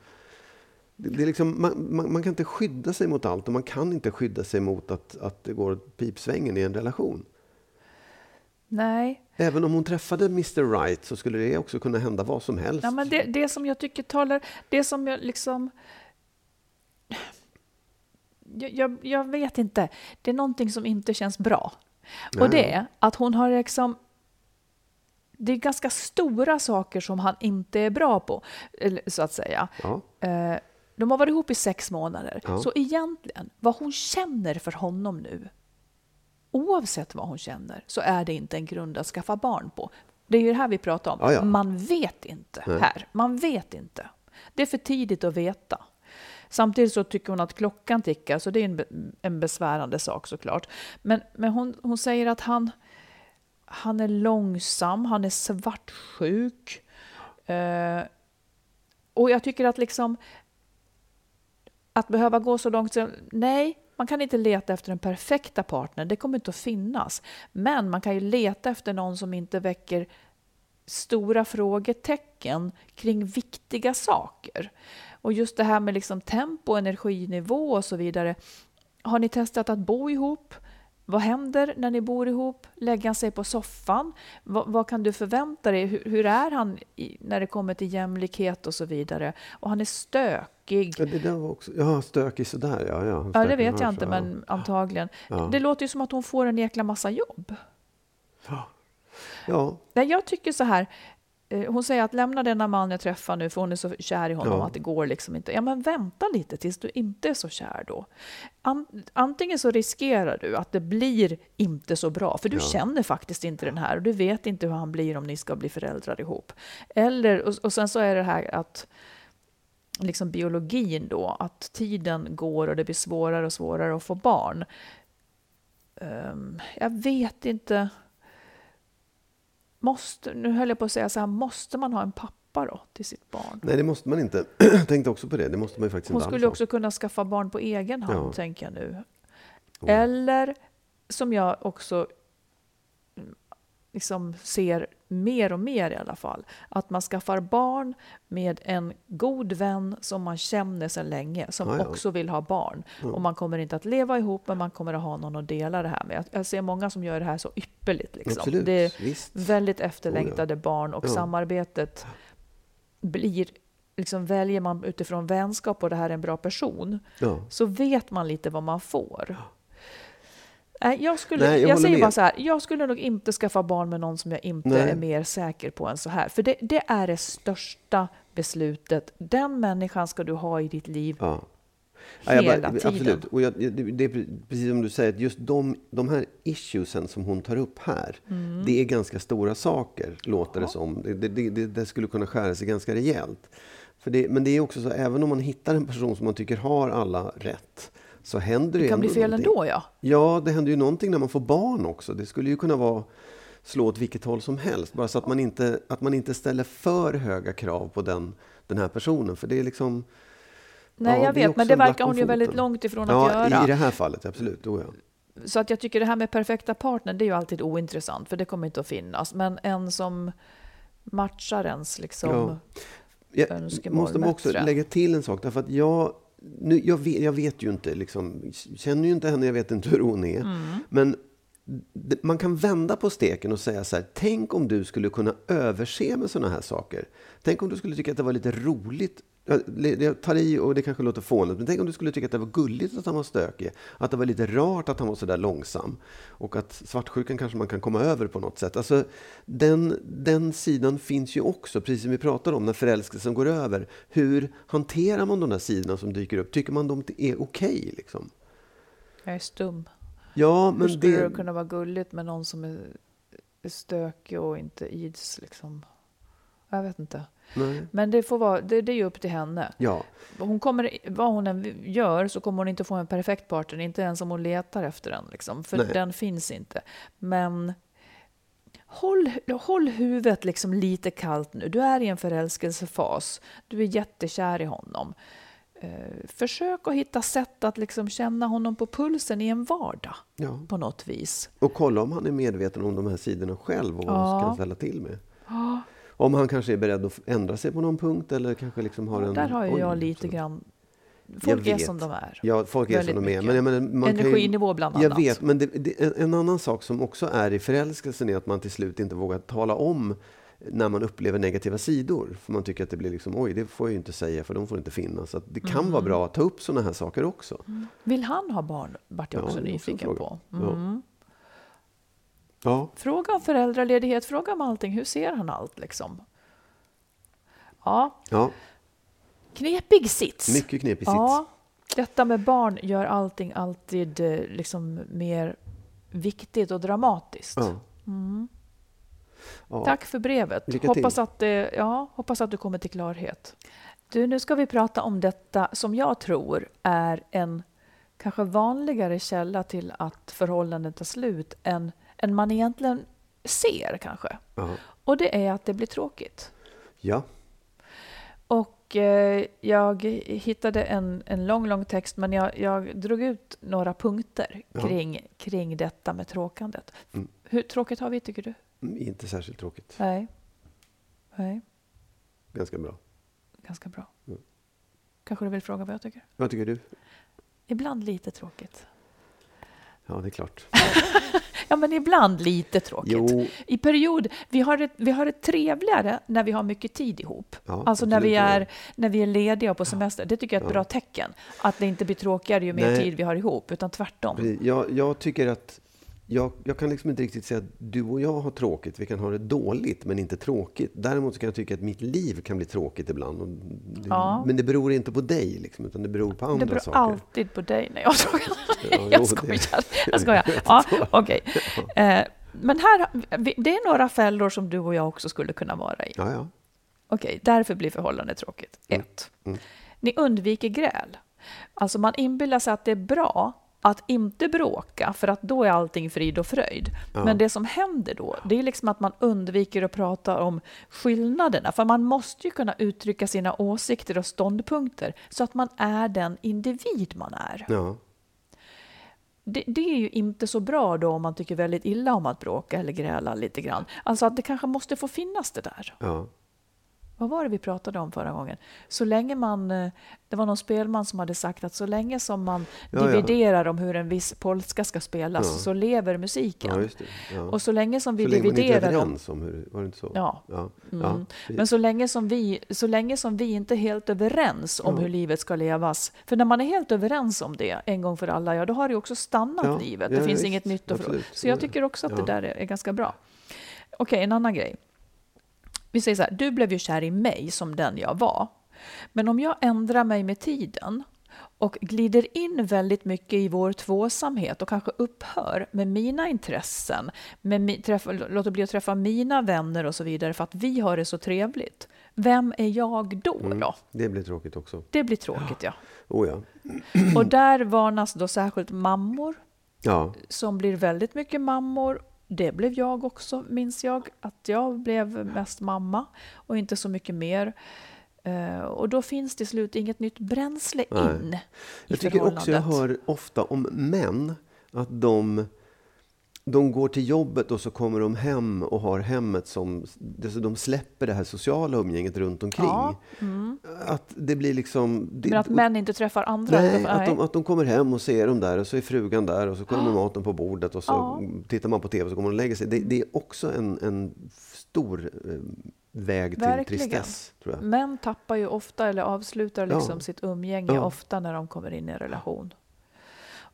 C: Det, det är liksom, man, man, man kan inte skydda sig mot allt och man kan inte skydda sig mot att, att det går åt pipsvängen i en relation.
A: Nej,
C: Även om hon träffade Mr Right så skulle det också kunna hända vad som helst.
A: Ja, men det, det som jag tycker talar... Det som jag liksom... Jag, jag, jag vet inte. Det är någonting som inte känns bra. Och det är att hon har liksom... Det är ganska stora saker som han inte är bra på, så att säga.
C: Ja.
A: Eh, De har varit ihop i sex månader.
C: Ja.
A: Så egentligen, vad hon känner för honom nu, oavsett vad hon känner, så är det inte en grund att skaffa barn på. Det är ju det här vi pratar om.
C: Ja, ja.
A: Man vet inte
C: Nej.
A: här. Man vet inte. Det är för tidigt att veta. Samtidigt så tycker hon att klockan tickar, så det är en, en besvärande sak såklart. Men, men hon, hon säger att han, han är långsam, han är svartsjuk. Eh, och jag tycker att liksom att behöva gå så långt, så, nej, man kan inte leta efter den perfekta partnern, det kommer inte att finnas. Men man kan ju leta efter någon som inte väcker stora frågetecken kring viktiga saker. Och just det här med liksom tempo, energinivå och så vidare. Har ni testat att bo ihop? Vad händer när ni bor ihop? Lägger han sig på soffan? Vad, vad kan du förvänta dig? Hur, hur är han i, när det kommer till jämlikhet och så vidare? Och han är stökig.
C: Ja, det där var också, ja, stökig sådär ja. Ja,
A: Ja, det vet jag inte,
C: ja.
A: men antagligen.
C: Ja.
A: Det låter ju som att hon får en jäkla massa jobb.
C: Ja,
A: Nej, jag tycker så här. Eh, Hon säger att lämna denna man jag träffar nu för hon är så kär i honom
C: Ja.
A: att det går liksom inte. Ja, men vänta lite tills du inte är så kär då. An antingen så riskerar du att det blir inte så bra, för du
C: Ja.
A: känner faktiskt inte den här och du vet inte hur han blir om ni ska bli föräldrar ihop. Eller, och, och sen så är det här att liksom biologin då, att tiden går och det blir svårare och svårare att få barn. Ehm, jag vet inte. Måste, nu höll jag på att säga så här, måste man ha en pappa då till sitt barn?
C: nej det måste man inte. Jag tänkte också på det, det måste man ju faktiskt
A: Hon
C: inte
A: skulle också kunna skaffa barn på egen hand,
C: Ja.
A: tänker jag nu. Eller som jag också liksom ser mer och mer i alla fall, att man skaffar barn med en god vän som man känner sedan länge, som
C: Ja, ja.
A: också vill ha barn. Och man kommer inte att leva ihop, men man kommer att ha någon att dela det här med. Jag, ser många som gör det här så ypperligt. Liksom.
C: Absolut,
A: Det är
C: visst.
A: väldigt efterlängtade barn och
C: Ja.
A: samarbetet blir Liksom väljer man utifrån vänskap och det här är en bra person,
C: Ja.
A: så vet man lite vad man får. Jag, skulle,
C: Nej, jag
A: jag, säger
C: med.
A: bara så här, jag skulle nog inte skaffa barn med någon som jag inte
C: Nej.
A: är mer säker på än så här. För det, det är det största beslutet. Den människan ska du ha i ditt liv
C: Ja. Ja,
A: hela
C: bara-
A: tiden.
C: Absolut. Och jag, det, är precis som du säger, att just de, de här issuesen som hon tar upp här,
A: Mm.
C: det är ganska stora saker, låter det som. Det, det, det, skulle kunna skära sig ganska rejält. För men det är också så, även om man hittar en person som man tycker har alla rätt, så händer det,
A: Det kan bli fel
C: någonting.
A: ändå, ja.
C: Ja, det händer ju någonting när man får barn också. Det skulle ju kunna vara slå åt vilket håll som helst. Bara så att man inte, att man inte ställer för höga krav på den, den här personen. För det är liksom...
A: Nej,
C: Ja,
A: jag vet, men det verkar hon ju väldigt långt ifrån att
C: Ja,
A: göra.
C: i det här fallet, absolut. Oh, ja.
A: Så att jag tycker det här med perfekta partner, det är ju alltid ointressant, för det kommer inte att finnas. Men en som matchar ens liksom
C: Ja. Jag
A: önskemål
C: måste man också
A: bättre.
C: lägga till en sak. Därför att jag, nu, jag, vet, jag vet ju inte, liksom, känner ju inte henne, jag vet inte hur hon är.
A: Mm.
C: Men man kan vända på steken och säga så här, tänk om du skulle kunna överse med sådana här saker. Tänk om du skulle tycka att det var lite roligt. Jag tar i och det kanske låter fånigt, men tänk om du skulle tycka att det var gulligt att han var stökig. Att det var lite rart att han var så där långsam. Och att svartsjukan kanske man kan komma över på något sätt. Alltså, den, den sidan finns ju också, precis som vi pratar om, när förälskelsen går över. Hur hanterar man de där sidorna som dyker upp? Tycker man de är okej? liksom?
A: Jag är stum.
C: Ja,
A: Hur
C: men
A: skulle
C: det...
A: det kunna vara gulligt med någon som är, är stökig och inte ids liksom? Jag vet inte.
C: Nej.
A: Men det, får vara, det, det är ju upp till henne.
C: Ja,
A: Hon kommer, vad hon än gör så kommer hon inte få en perfekt partner, inte ens om hon letar efter den. Liksom, för
C: Nej.
A: den finns inte. Men håll, håll huvudet liksom lite kallt nu. Du är i en förälskelsefas. Du är jättekär i honom. Eh, försök att hitta sätt att liksom känna honom på pulsen i en vardag
C: ja.
A: på något vis.
C: Och kolla om han är medveten om de här sidorna själv och vad
A: Ja.
C: han kan ställa till med. Om han kanske är beredd att ändra sig på någon punkt eller kanske liksom har en...
A: Där har ju jag lite
C: så-
A: grann... Folk är som de är.
C: Ja, folk är
A: Väldigt
C: som de är. Men menar, man kan ju-
A: Energinivå bland annat.
C: Jag vet, men det, det, en, annan sak som också är i förälskelsen är att man till slut inte vågar tala om när man upplever negativa sidor. För man tycker att det blir liksom, oj, det får jag ju inte säga för de får inte finnas. Så det kan
A: Mm.
C: vara bra att ta upp sådana här saker också.
A: Vill han ha barn? vart jag
C: Ja,
A: också
C: också en
A: nyfiken
C: fråga.
A: på.
C: Ja.
A: Mm.
C: Ja,
A: Fråga om föräldraledighet, fråga om allting. Hur ser han allt liksom? Ja,
C: ja
A: knepig sits.
C: mycket knepig sits.
A: Ja, detta med barn gör allting alltid eh, liksom mer viktigt och dramatiskt.
C: Ja. Ja.
A: Tack för brevet. Hoppas att, det, ja, hoppas att du kommer till klarhet. Du, nu ska vi prata om detta som jag tror är en kanske vanligare källa till att förhållanden tar slut än, än man egentligen ser kanske.
C: Ja.
A: Och det är att det blir tråkigt.
C: ja.
A: Och eh, jag hittade en, en lång, lång text men jag, jag drog ut några punkter
C: Ja.
A: kring, kring detta med tråkandet.
C: Mm.
A: Hur tråkigt har vi tycker du?
C: Mm, Inte särskilt tråkigt.
A: Nej. Nej,
C: Ganska bra.
A: ganska bra.
C: Mm.
A: Kanske du vill fråga vad jag tycker?
C: Vad tycker du?
A: Ibland lite tråkigt.
C: Ja, det är klart.
A: Ja, men ibland lite tråkigt.
C: Jo,
A: I period, vi har, det, vi har det trevligare när vi har mycket tid ihop.
C: Ja,
A: alltså när vi, är, när vi är lediga och på semester. Det tycker jag är ett
C: Ja.
A: bra tecken. Att det inte blir tråkigare ju mer
C: Nej.
A: tid vi har ihop, utan tvärtom.
C: jag, jag tycker att jag, jag kan liksom inte riktigt säga att du och jag har tråkigt. Vi kan ha det dåligt, men inte tråkigt. Däremot kan jag tycka att mitt liv kan bli tråkigt ibland. Det,
A: Ja.
C: Men det beror inte på dig, liksom, utan det beror på andra
A: Det beror
C: saker.
A: alltid på dig när jag frågar.
C: Ja,
A: jag skojar. Jag skojar. Ja, okej. Eh, Men här, det är några fällor som du och jag också skulle kunna vara i.
C: Ja, ja.
A: Okej, därför blir förhållandet tråkigt. Ett.
C: Mm.
A: Ni undviker gräl. Alltså man inbillar sig att det är bra att inte bråka, för att då är allting frid och fröjd.
C: Ja.
A: Men det som händer då, det är liksom att man undviker att prata om skillnaderna. För man måste ju kunna uttrycka sina åsikter och ståndpunkter så att man är den individ man är.
C: ja.
A: Det, det är ju inte så bra då om man tycker väldigt illa om att bråka eller gräla lite grann. Alltså att det kanske måste få finnas det där.
C: ja.
A: Vad var det vi pratade om förra gången? Så länge man, eh, det var någon spelman som hade sagt att så länge som man
C: Ja, ja.
A: dividerar om hur en viss polska ska spelas
C: Ja.
A: så lever musiken.
C: ja. Ja.
A: Och så länge som vi
C: så länge man inte är
A: om...
C: hur... Var det inte så?
A: Ja.
C: ja.
A: Mm.
C: ja.
A: Men så länge, som vi, så länge som vi inte är helt överens om
C: Ja.
A: hur livet ska levas. För när man är helt överens om det en gång för alla, ja då har det också stannat
C: Ja,
A: livet. Det
C: ja,
A: finns
C: visst.
A: inget nytt att. Så jag tycker också att
C: Ja.
A: det där är, är ganska bra. Okej, en annan grej. Vi säger så här, du blev ju kär i mig som den jag var. Men om jag ändrar mig med tiden och glider in väldigt mycket i vår tvåsamhet och kanske upphör med mina intressen, med träffa, låter bli att träffa mina vänner och så vidare för att vi har det så trevligt. Vem är jag då?
C: Mm.
A: då?
C: Det blir tråkigt också.
A: Det blir tråkigt, ja.
C: Oh, ja.
A: Och där varnas då särskilt mammor
C: Ja.
A: som blir väldigt mycket mammor. Det blev jag också, minns jag, att jag blev mest mamma och inte så mycket mer. Eh, och då finns till slut inget nytt bränsle
C: Nej.
A: in
C: Jag tycker också jag hör ofta om män Att de, de går till jobbet och så kommer de hem och har hemmet som... Alltså de släpper det här sociala umgänget runt omkring.
A: Ja, mm.
C: Att det blir liksom... Det,
A: Men att män inte träffar andra?
C: Nej, att de, att de kommer hem och ser dem där och så är frugan där och så kommer ah. maten på bordet och så ja. tittar man på TV och så kommer och lägger sig. Det, det är också en, en stor eh, väg till tristess. Tror jag.
A: Män tappar ju ofta eller avslutar liksom ja. sitt umgänge ja. ofta när de kommer in i en relation.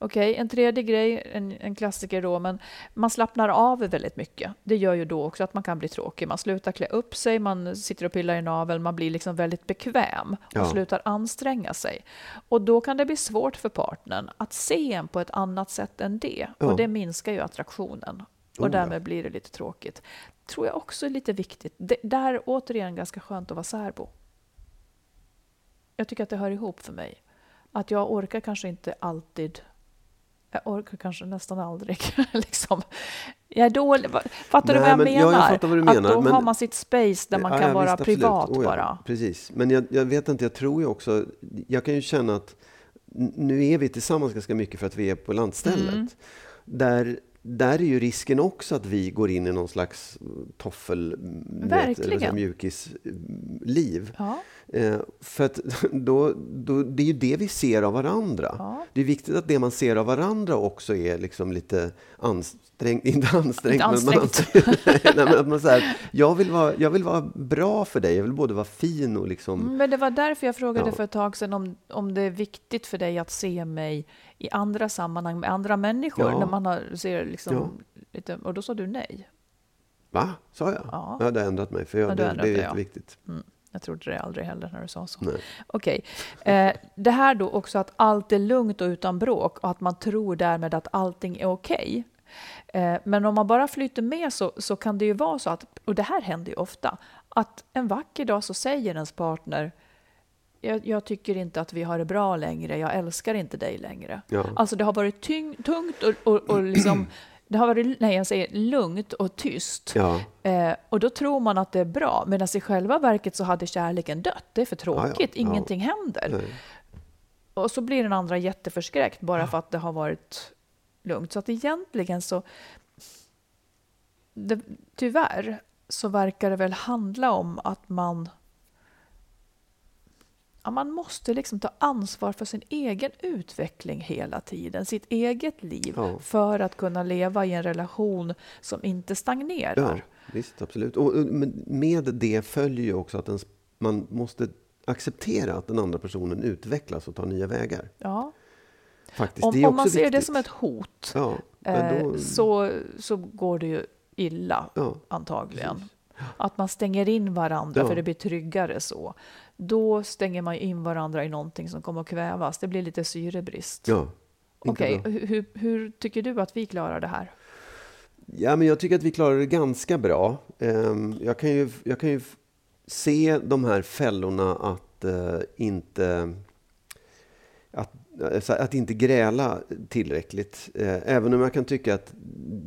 A: Okej, okay, en tredje grej, en, en klassiker då, men man slappnar av väldigt mycket. Det gör ju då också att man kan bli tråkig. Man slutar klä upp sig, man sitter och pillar i naveln, man blir liksom väldigt bekväm och ja. slutar anstränga sig. Och då kan det bli svårt för partnern att se en på ett annat sätt än det. Ja. Och det minskar ju attraktionen. Och oh, därmed blir det lite tråkigt. Tror jag också är lite viktigt. Det, där återigen ganska skönt att vara särbo. Jag tycker att det hör ihop för mig. Att jag orkar kanske inte alltid jag orkar kanske nästan aldrig. liksom. Jag är dålig. Fattar Nej, du vad jag menar?
C: Ja, jag vad du menar.
A: Att då men, har man sitt space där man ja, kan ja, vara visst, privat oh, bara.
C: Precis. Men jag, jag, vet inte, jag tror ju också... Jag kan ju känna att nu är vi tillsammans ganska mycket för att vi är på landstället. Mm. Där där är ju risken också att vi går in i någon slags toffelmjukisliv. Ja. Eh, för att då, då, det är ju det vi ser av varandra. Ja. Det är viktigt att det man ser av varandra också är liksom lite ansträngt, inte ansträngt, inte ansträngt. men, man, nej, men att man säger jag, vill vara, jag vill vara bra för dig, jag vill både vara fin och liksom...
A: Mm, men det var därför jag frågade ja. för ett tag sedan om, om det är viktigt för dig att se mig i andra sammanhang med andra människor, ja. när man har, ser liksom lite, och då sa du nej.
C: Va? Sa jag? Ja. Jag hade ändrat mig, för jag, det, det, är jätteviktigt.
A: Mm. Jag trodde det aldrig heller när du sa så. Okej. Okay. Eh, det här då också att allt är lugnt och utan bråk och att man tror därmed att allting är okej. Okay. Eh, men om man bara flyter med så, så kan det ju vara så att, och det här händer ju ofta, att en vacker dag så säger ens partner jag, jag, tycker inte att vi har det bra längre, jag älskar inte dig längre. Ja. Alltså det har varit tyng, tungt och, och, och liksom det har varit nej, jag säger, lugnt och tyst. Ja. Eh, och då tror man att det är bra, medan i själva verket så hade kärleken dött. Det är för tråkigt, ja, ja. ingenting händer. Nej. Och så blir den andra jätteförskräckt bara för att det har varit lugnt. Så att egentligen så... Det, tyvärr så verkar det väl handla om att man ja, man måste liksom ta ansvar för sin egen utveckling hela tiden, sitt eget liv, ja. för att kunna leva i en relation som inte stagnerar. Ja,
C: visst, absolut. Och med det följer ju också att ens, man måste acceptera att den andra personen utvecklas och tar nya vägar.
A: Ja. Faktiskt, om, om man ser viktigt. det som ett hot ja, eh, då... så, så går det ju illa, ja, antagligen. Precis. Att man stänger in varandra, för det blir tryggare så då stänger man in varandra i någonting som kommer att kvävas. Det blir lite syrebrist.
C: Ja,
A: Okej, okay. hur, hur, tycker du att vi klarar det här?
C: Ja, men jag tycker att vi klarar det ganska bra. Ehm, jag kan ju, jag kan ju se de här fällorna att uh, inte att Alltså, att inte gräla tillräckligt. Eh, även om jag kan tycka att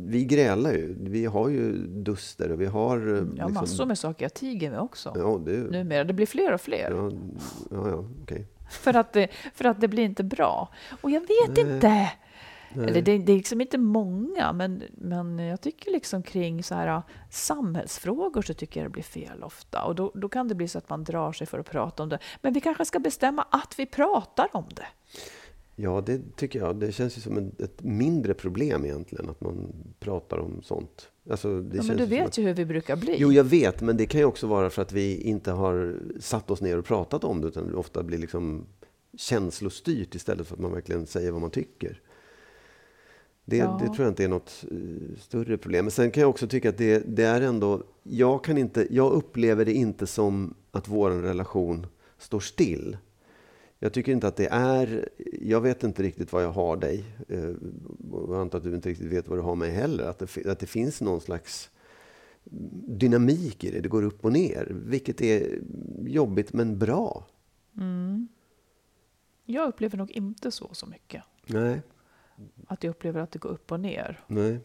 C: vi grälar ju. Vi har ju duster och vi har... Eh,
A: ja, liksom... massor med saker jag tiger med också.
C: Ja, det...
A: Numera. Det blir fler och fler.
C: Ja, ja, ja Okay.
A: för, att det, för att det blir inte bra. Och jag vet Nej. inte. Eller det, det, är liksom inte många, men, men jag tycker liksom kring så här, samhällsfrågor så tycker jag det blir fel ofta. Och då, då kan det bli så att man drar sig för att prata om det. Men vi kanske ska bestämma att vi pratar om det.
C: Ja, det tycker jag. Det känns ju som ett mindre problem egentligen, att man pratar om sånt. Alltså,
A: det ja, men du vet att... ju hur vi brukar bli.
C: Jo, jag vet, men det kan ju också vara för att vi inte har satt oss ner och pratat om det, utan det ofta blir liksom känslostyrt istället för att man verkligen säger vad man tycker. Det, ja. det, tror jag inte är något uh, större problem. Men sen kan jag också tycka att det, det, är ändå... Jag, kan inte, jag upplever det inte som att vår relation står still. Jag tycker inte att det är... Jag vet inte riktigt vad jag har dig. Uh, jag antar att du inte riktigt vet vad du har mig heller. Att det, att det finns någon slags dynamik i det. Det går upp och ner. Vilket är jobbigt men bra.
A: Mm. Jag upplever nog inte så så mycket.
C: Nej
A: att jag upplever att det går upp och ner.
C: Nej.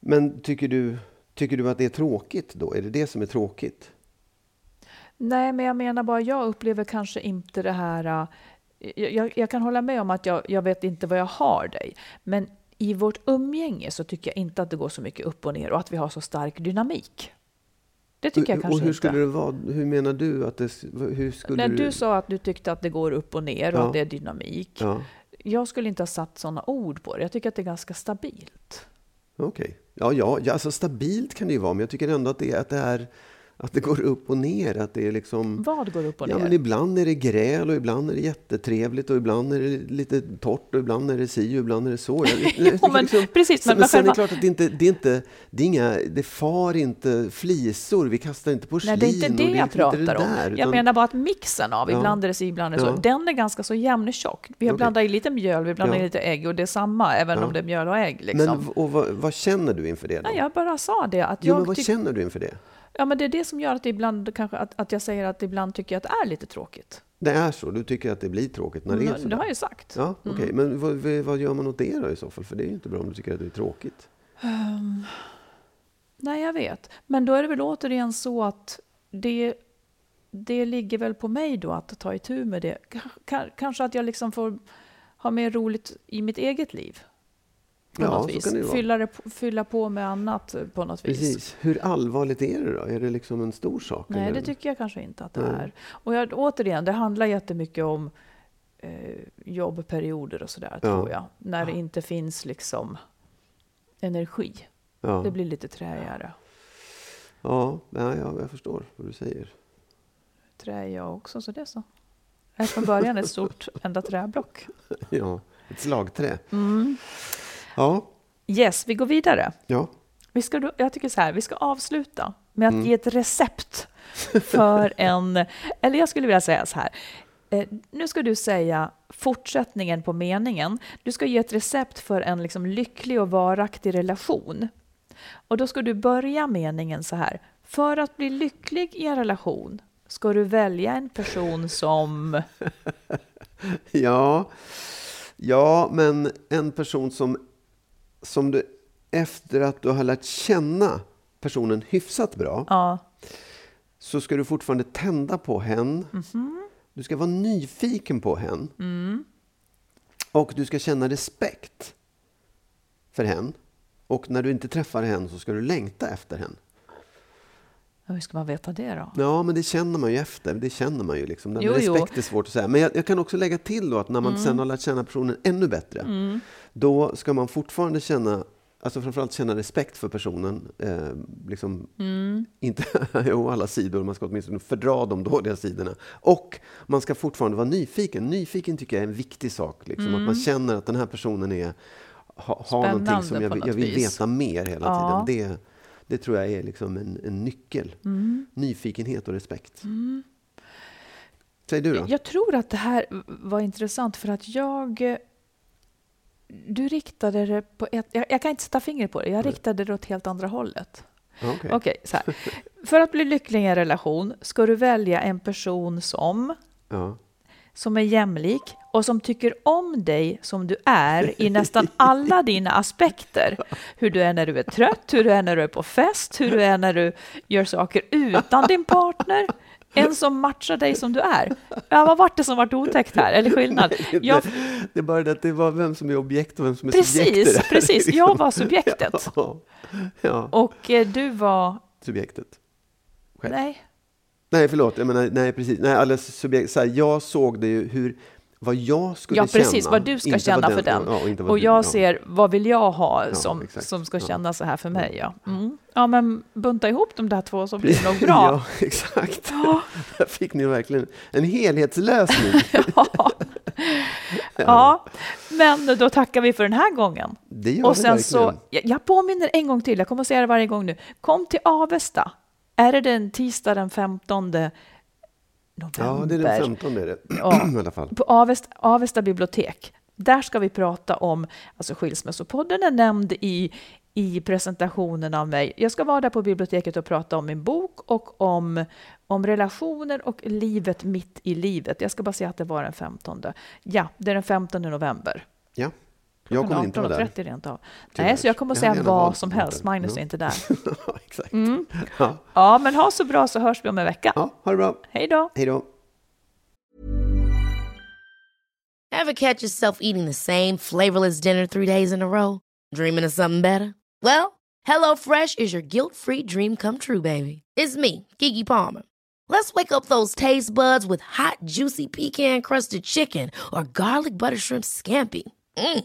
C: Men tycker du, tycker du att det är tråkigt då? Är det det som är tråkigt?
A: Nej, men jag menar bara, jag upplever kanske inte det här... Äh, jag, jag, jag kan hålla med om att jag, jag vet inte vad jag har dig. Men i vårt umgänge så tycker jag inte att det går så mycket upp och ner och att vi har så stark dynamik. Det tycker jag kanske
C: och hur
A: inte.
C: skulle det vara? Hur menar du att det... Hur skulle
A: När du sa att du tyckte att det går upp och ner och
C: Ja.
A: att det är dynamik.
C: Ja,
A: Jag skulle inte ha satt sådana ord på det. Jag tycker att det är ganska stabilt.
C: okej. Ja, ja, ja, alltså stabilt kan det ju vara, men jag tycker ändå att det, att det är... Att det går upp och ner, att det är liksom...
A: Vad går upp och ner?
C: Ja, men ibland är det gräl och ibland är det jättetrevligt och ibland är det lite torrt och ibland är det si och ibland är det så. Jag, jag tycker
A: men precis,
C: Så,
A: men
C: men sen är
A: själva-
C: det klart att det inte, det är inte, det är inga, det far inte flisor, vi kastar inte porslin.
A: Nej, det är inte
C: och
A: det jag pratar
C: det
A: om.
C: där,
A: jag
C: utan-
A: menar bara att mixen av,
C: Ja.
A: ibland är det si, ibland är det så,
C: Ja.
A: den är ganska så jämntjock. Vi har
C: Okej.
A: blandat i lite mjöl, vi blandar
C: Ja.
A: i lite ägg och det är samma, även
C: Ja.
A: om det är mjöl och ägg. Liksom.
C: Men och vad, vad känner du inför det då?
A: Nej, jag bara sa det. Att
C: jo,
A: jag
C: men vad känner du inför det?
A: Ja, men det är det som gör att ibland kanske att, att jag säger att ibland tycker jag att det är lite tråkigt.
C: Det är så? Du tycker att det blir tråkigt när det är
A: Mm,
C: så?
A: det har jag ju sagt.
C: Ja, okej. Men vad, vad- gör man åt det då i så fall? För det är ju inte bra om du tycker att det är tråkigt.
A: Ehm, nej, jag vet. Men då är det väl återigen så att det, det ligger väl på mig då att ta itu med det. K- ka- kanske att jag liksom får ha mer roligt i mitt eget liv. På
C: Ja,
A: något vis.
C: det.
A: Fylla, det, på- fylla på med annat på något vis.
C: Precis. Hur allvarligt är det då? Är det liksom en stor sak?
A: Nej,
C: eller?
A: det tycker jag kanske inte att det
C: Nej.
A: är. Och jag, återigen, det handlar jättemycket om eh, jobbperioder och sådär,
C: Ja.
A: tror jag. När det inte finns liksom energi.
C: ja.
A: Det blir lite träigare.
C: Ja, ja, ja, jag förstår vad du säger.
A: Trä är jag också, så det är så. Jag är från början ett stort enda träblock.
C: Ja, ett slagträ.
A: Mm.
C: Ja,
A: Yes, vi går vidare.
C: ja.
A: Vi ska, då- jag tycker så här, vi ska avsluta med att
C: Mm.
A: ge ett recept för en... Eller jag skulle vilja säga så här. Eh, nu ska du säga fortsättningen på meningen. Du ska ge ett recept för en liksom lycklig och varaktig relation. Och då ska du börja meningen så här. För att bli lycklig i en relation ska du välja en person som...
C: Ja, ja men en person som, som du efter att du har lärt känna personen hyfsat bra
A: Ja,
C: så ska du fortfarande tända på hen. Du ska vara nyfiken på hen. Och du ska känna respekt för hen. Och när du inte träffar hen så ska du längta efter hen.
A: Hur ska man veta det då?
C: Ja, men det känner man ju efter. Det känner man ju. Liksom.
A: Jo, jo.
C: respekt är svårt att säga. Men jag, jag kan också lägga till då att när man sen har lärt känna personen ännu bättre, då ska man fortfarande känna Alltså framförallt känna respekt för personen. Eh, liksom, Inte å alla sidor, man ska åtminstone fördra de dåliga sidorna. Och man ska fortfarande vara nyfiken. Nyfiken tycker jag är en viktig sak. Liksom, Att man känner att den här personen är, ha, har någonting som jag, jag vill
A: vis.
C: veta mer hela
A: Ja.
C: tiden. Det, det tror jag är liksom en, en nyckel.
A: Mm.
C: Nyfikenhet och respekt. Säg du då?
A: Jag tror att det här var intressant för att jag... Du riktade det på ett... Jag, jag kan inte sätta fingret på det. Jag riktade det åt helt andra hållet.
C: Okej.
A: Så här. För att bli lycklig i en relation ska du välja en person som,
C: Ja.
A: som är jämlik och som tycker om dig som du är i nästan alla dina aspekter. Hur du är när du är trött, hur du är när du är på fest, hur du är när du gör saker utan din partner. En som matchar dig som du är. Ja, vad vart det som vart otäckt här? Eller skillnad? Jag,
C: Det är bara det att det var vem som är objekt och vem som är subjekt. i det
A: precis, precis. Jag var subjektet.
C: Ja, ja.
A: Och eh, du var...
C: subjektet. Själv.
A: Nej.
C: Nej, förlåt. Jag menar, nej, precis. Nej, alldeles subjekt. Så här, jag såg det ju hur, vad jag skulle
A: Ja, precis.
C: känna.
A: Vad du ska känna
C: vad
A: för den.
C: Ja, och
A: och
C: du-
A: jag
C: ja.
A: ser, vad vill jag ha som,
C: exakt.
A: som ska
C: Ja.
A: kännas så här för mig? Ja, mm. ja men bunta ihop de där två så blir det nog bra.
C: Ja, exakt.
A: Ja.
C: Där fick ni verkligen en helhetslösning.
A: Ja. men då tackar vi för den här gången.
C: Det gör
A: Och sen
C: verkligen.
A: så, jag, jag påminner en gång till, jag kommer att säga det varje gång nu. Kom till Avesta. Är det den tisdag den 15 november?
C: Ja, det är den 15 är det.
A: Ja.
C: I alla fall.
A: på Avesta, Avesta bibliotek. Där ska vi prata om, alltså Skilsmässopodden är nämnd i, i presentationen av mig. Jag ska vara där på biblioteket och prata om min bok och om, om relationer och livet mitt i livet. Jag ska bara säga att det var den 15. Ja, det är den 15 november.
C: Ja. Jag kommer inte vara där.
A: 18.30 rent av.
C: Tyvärr.
A: Nej, så jag kommer att säga vad som helst. Magnus är inte där.
C: Ja, exakt.
A: Mm.
C: Ja.
A: Ja, men ha så bra så hörs vi om en vecka.
C: ja, ha det bra.
A: Hej då!
C: Hej då.
D: Ever catch yourself eating the same flavorless dinner three days in a row? Dreaming of something better? Well, HelloFresh is your guilt-free dream come true, baby. It's me, Gigi Palmer. Let's wake up those taste buds with hot, juicy pecan-crusted chicken or garlic butter shrimp scampi. Mm.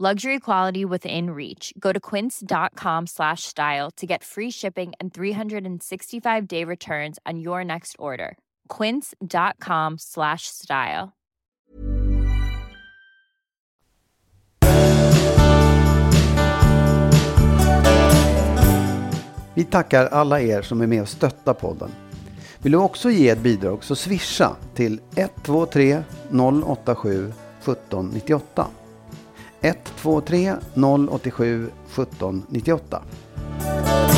E: Luxury quality within reach. Go to quince.com slash style to get free shipping and 365 day returns on your next order. Quince.com slash style.
B: Vi tackar alla er som är med och stöttar podden. Vill du också ge ett bidrag så swisha till 123 087 1798. 123 087 1798.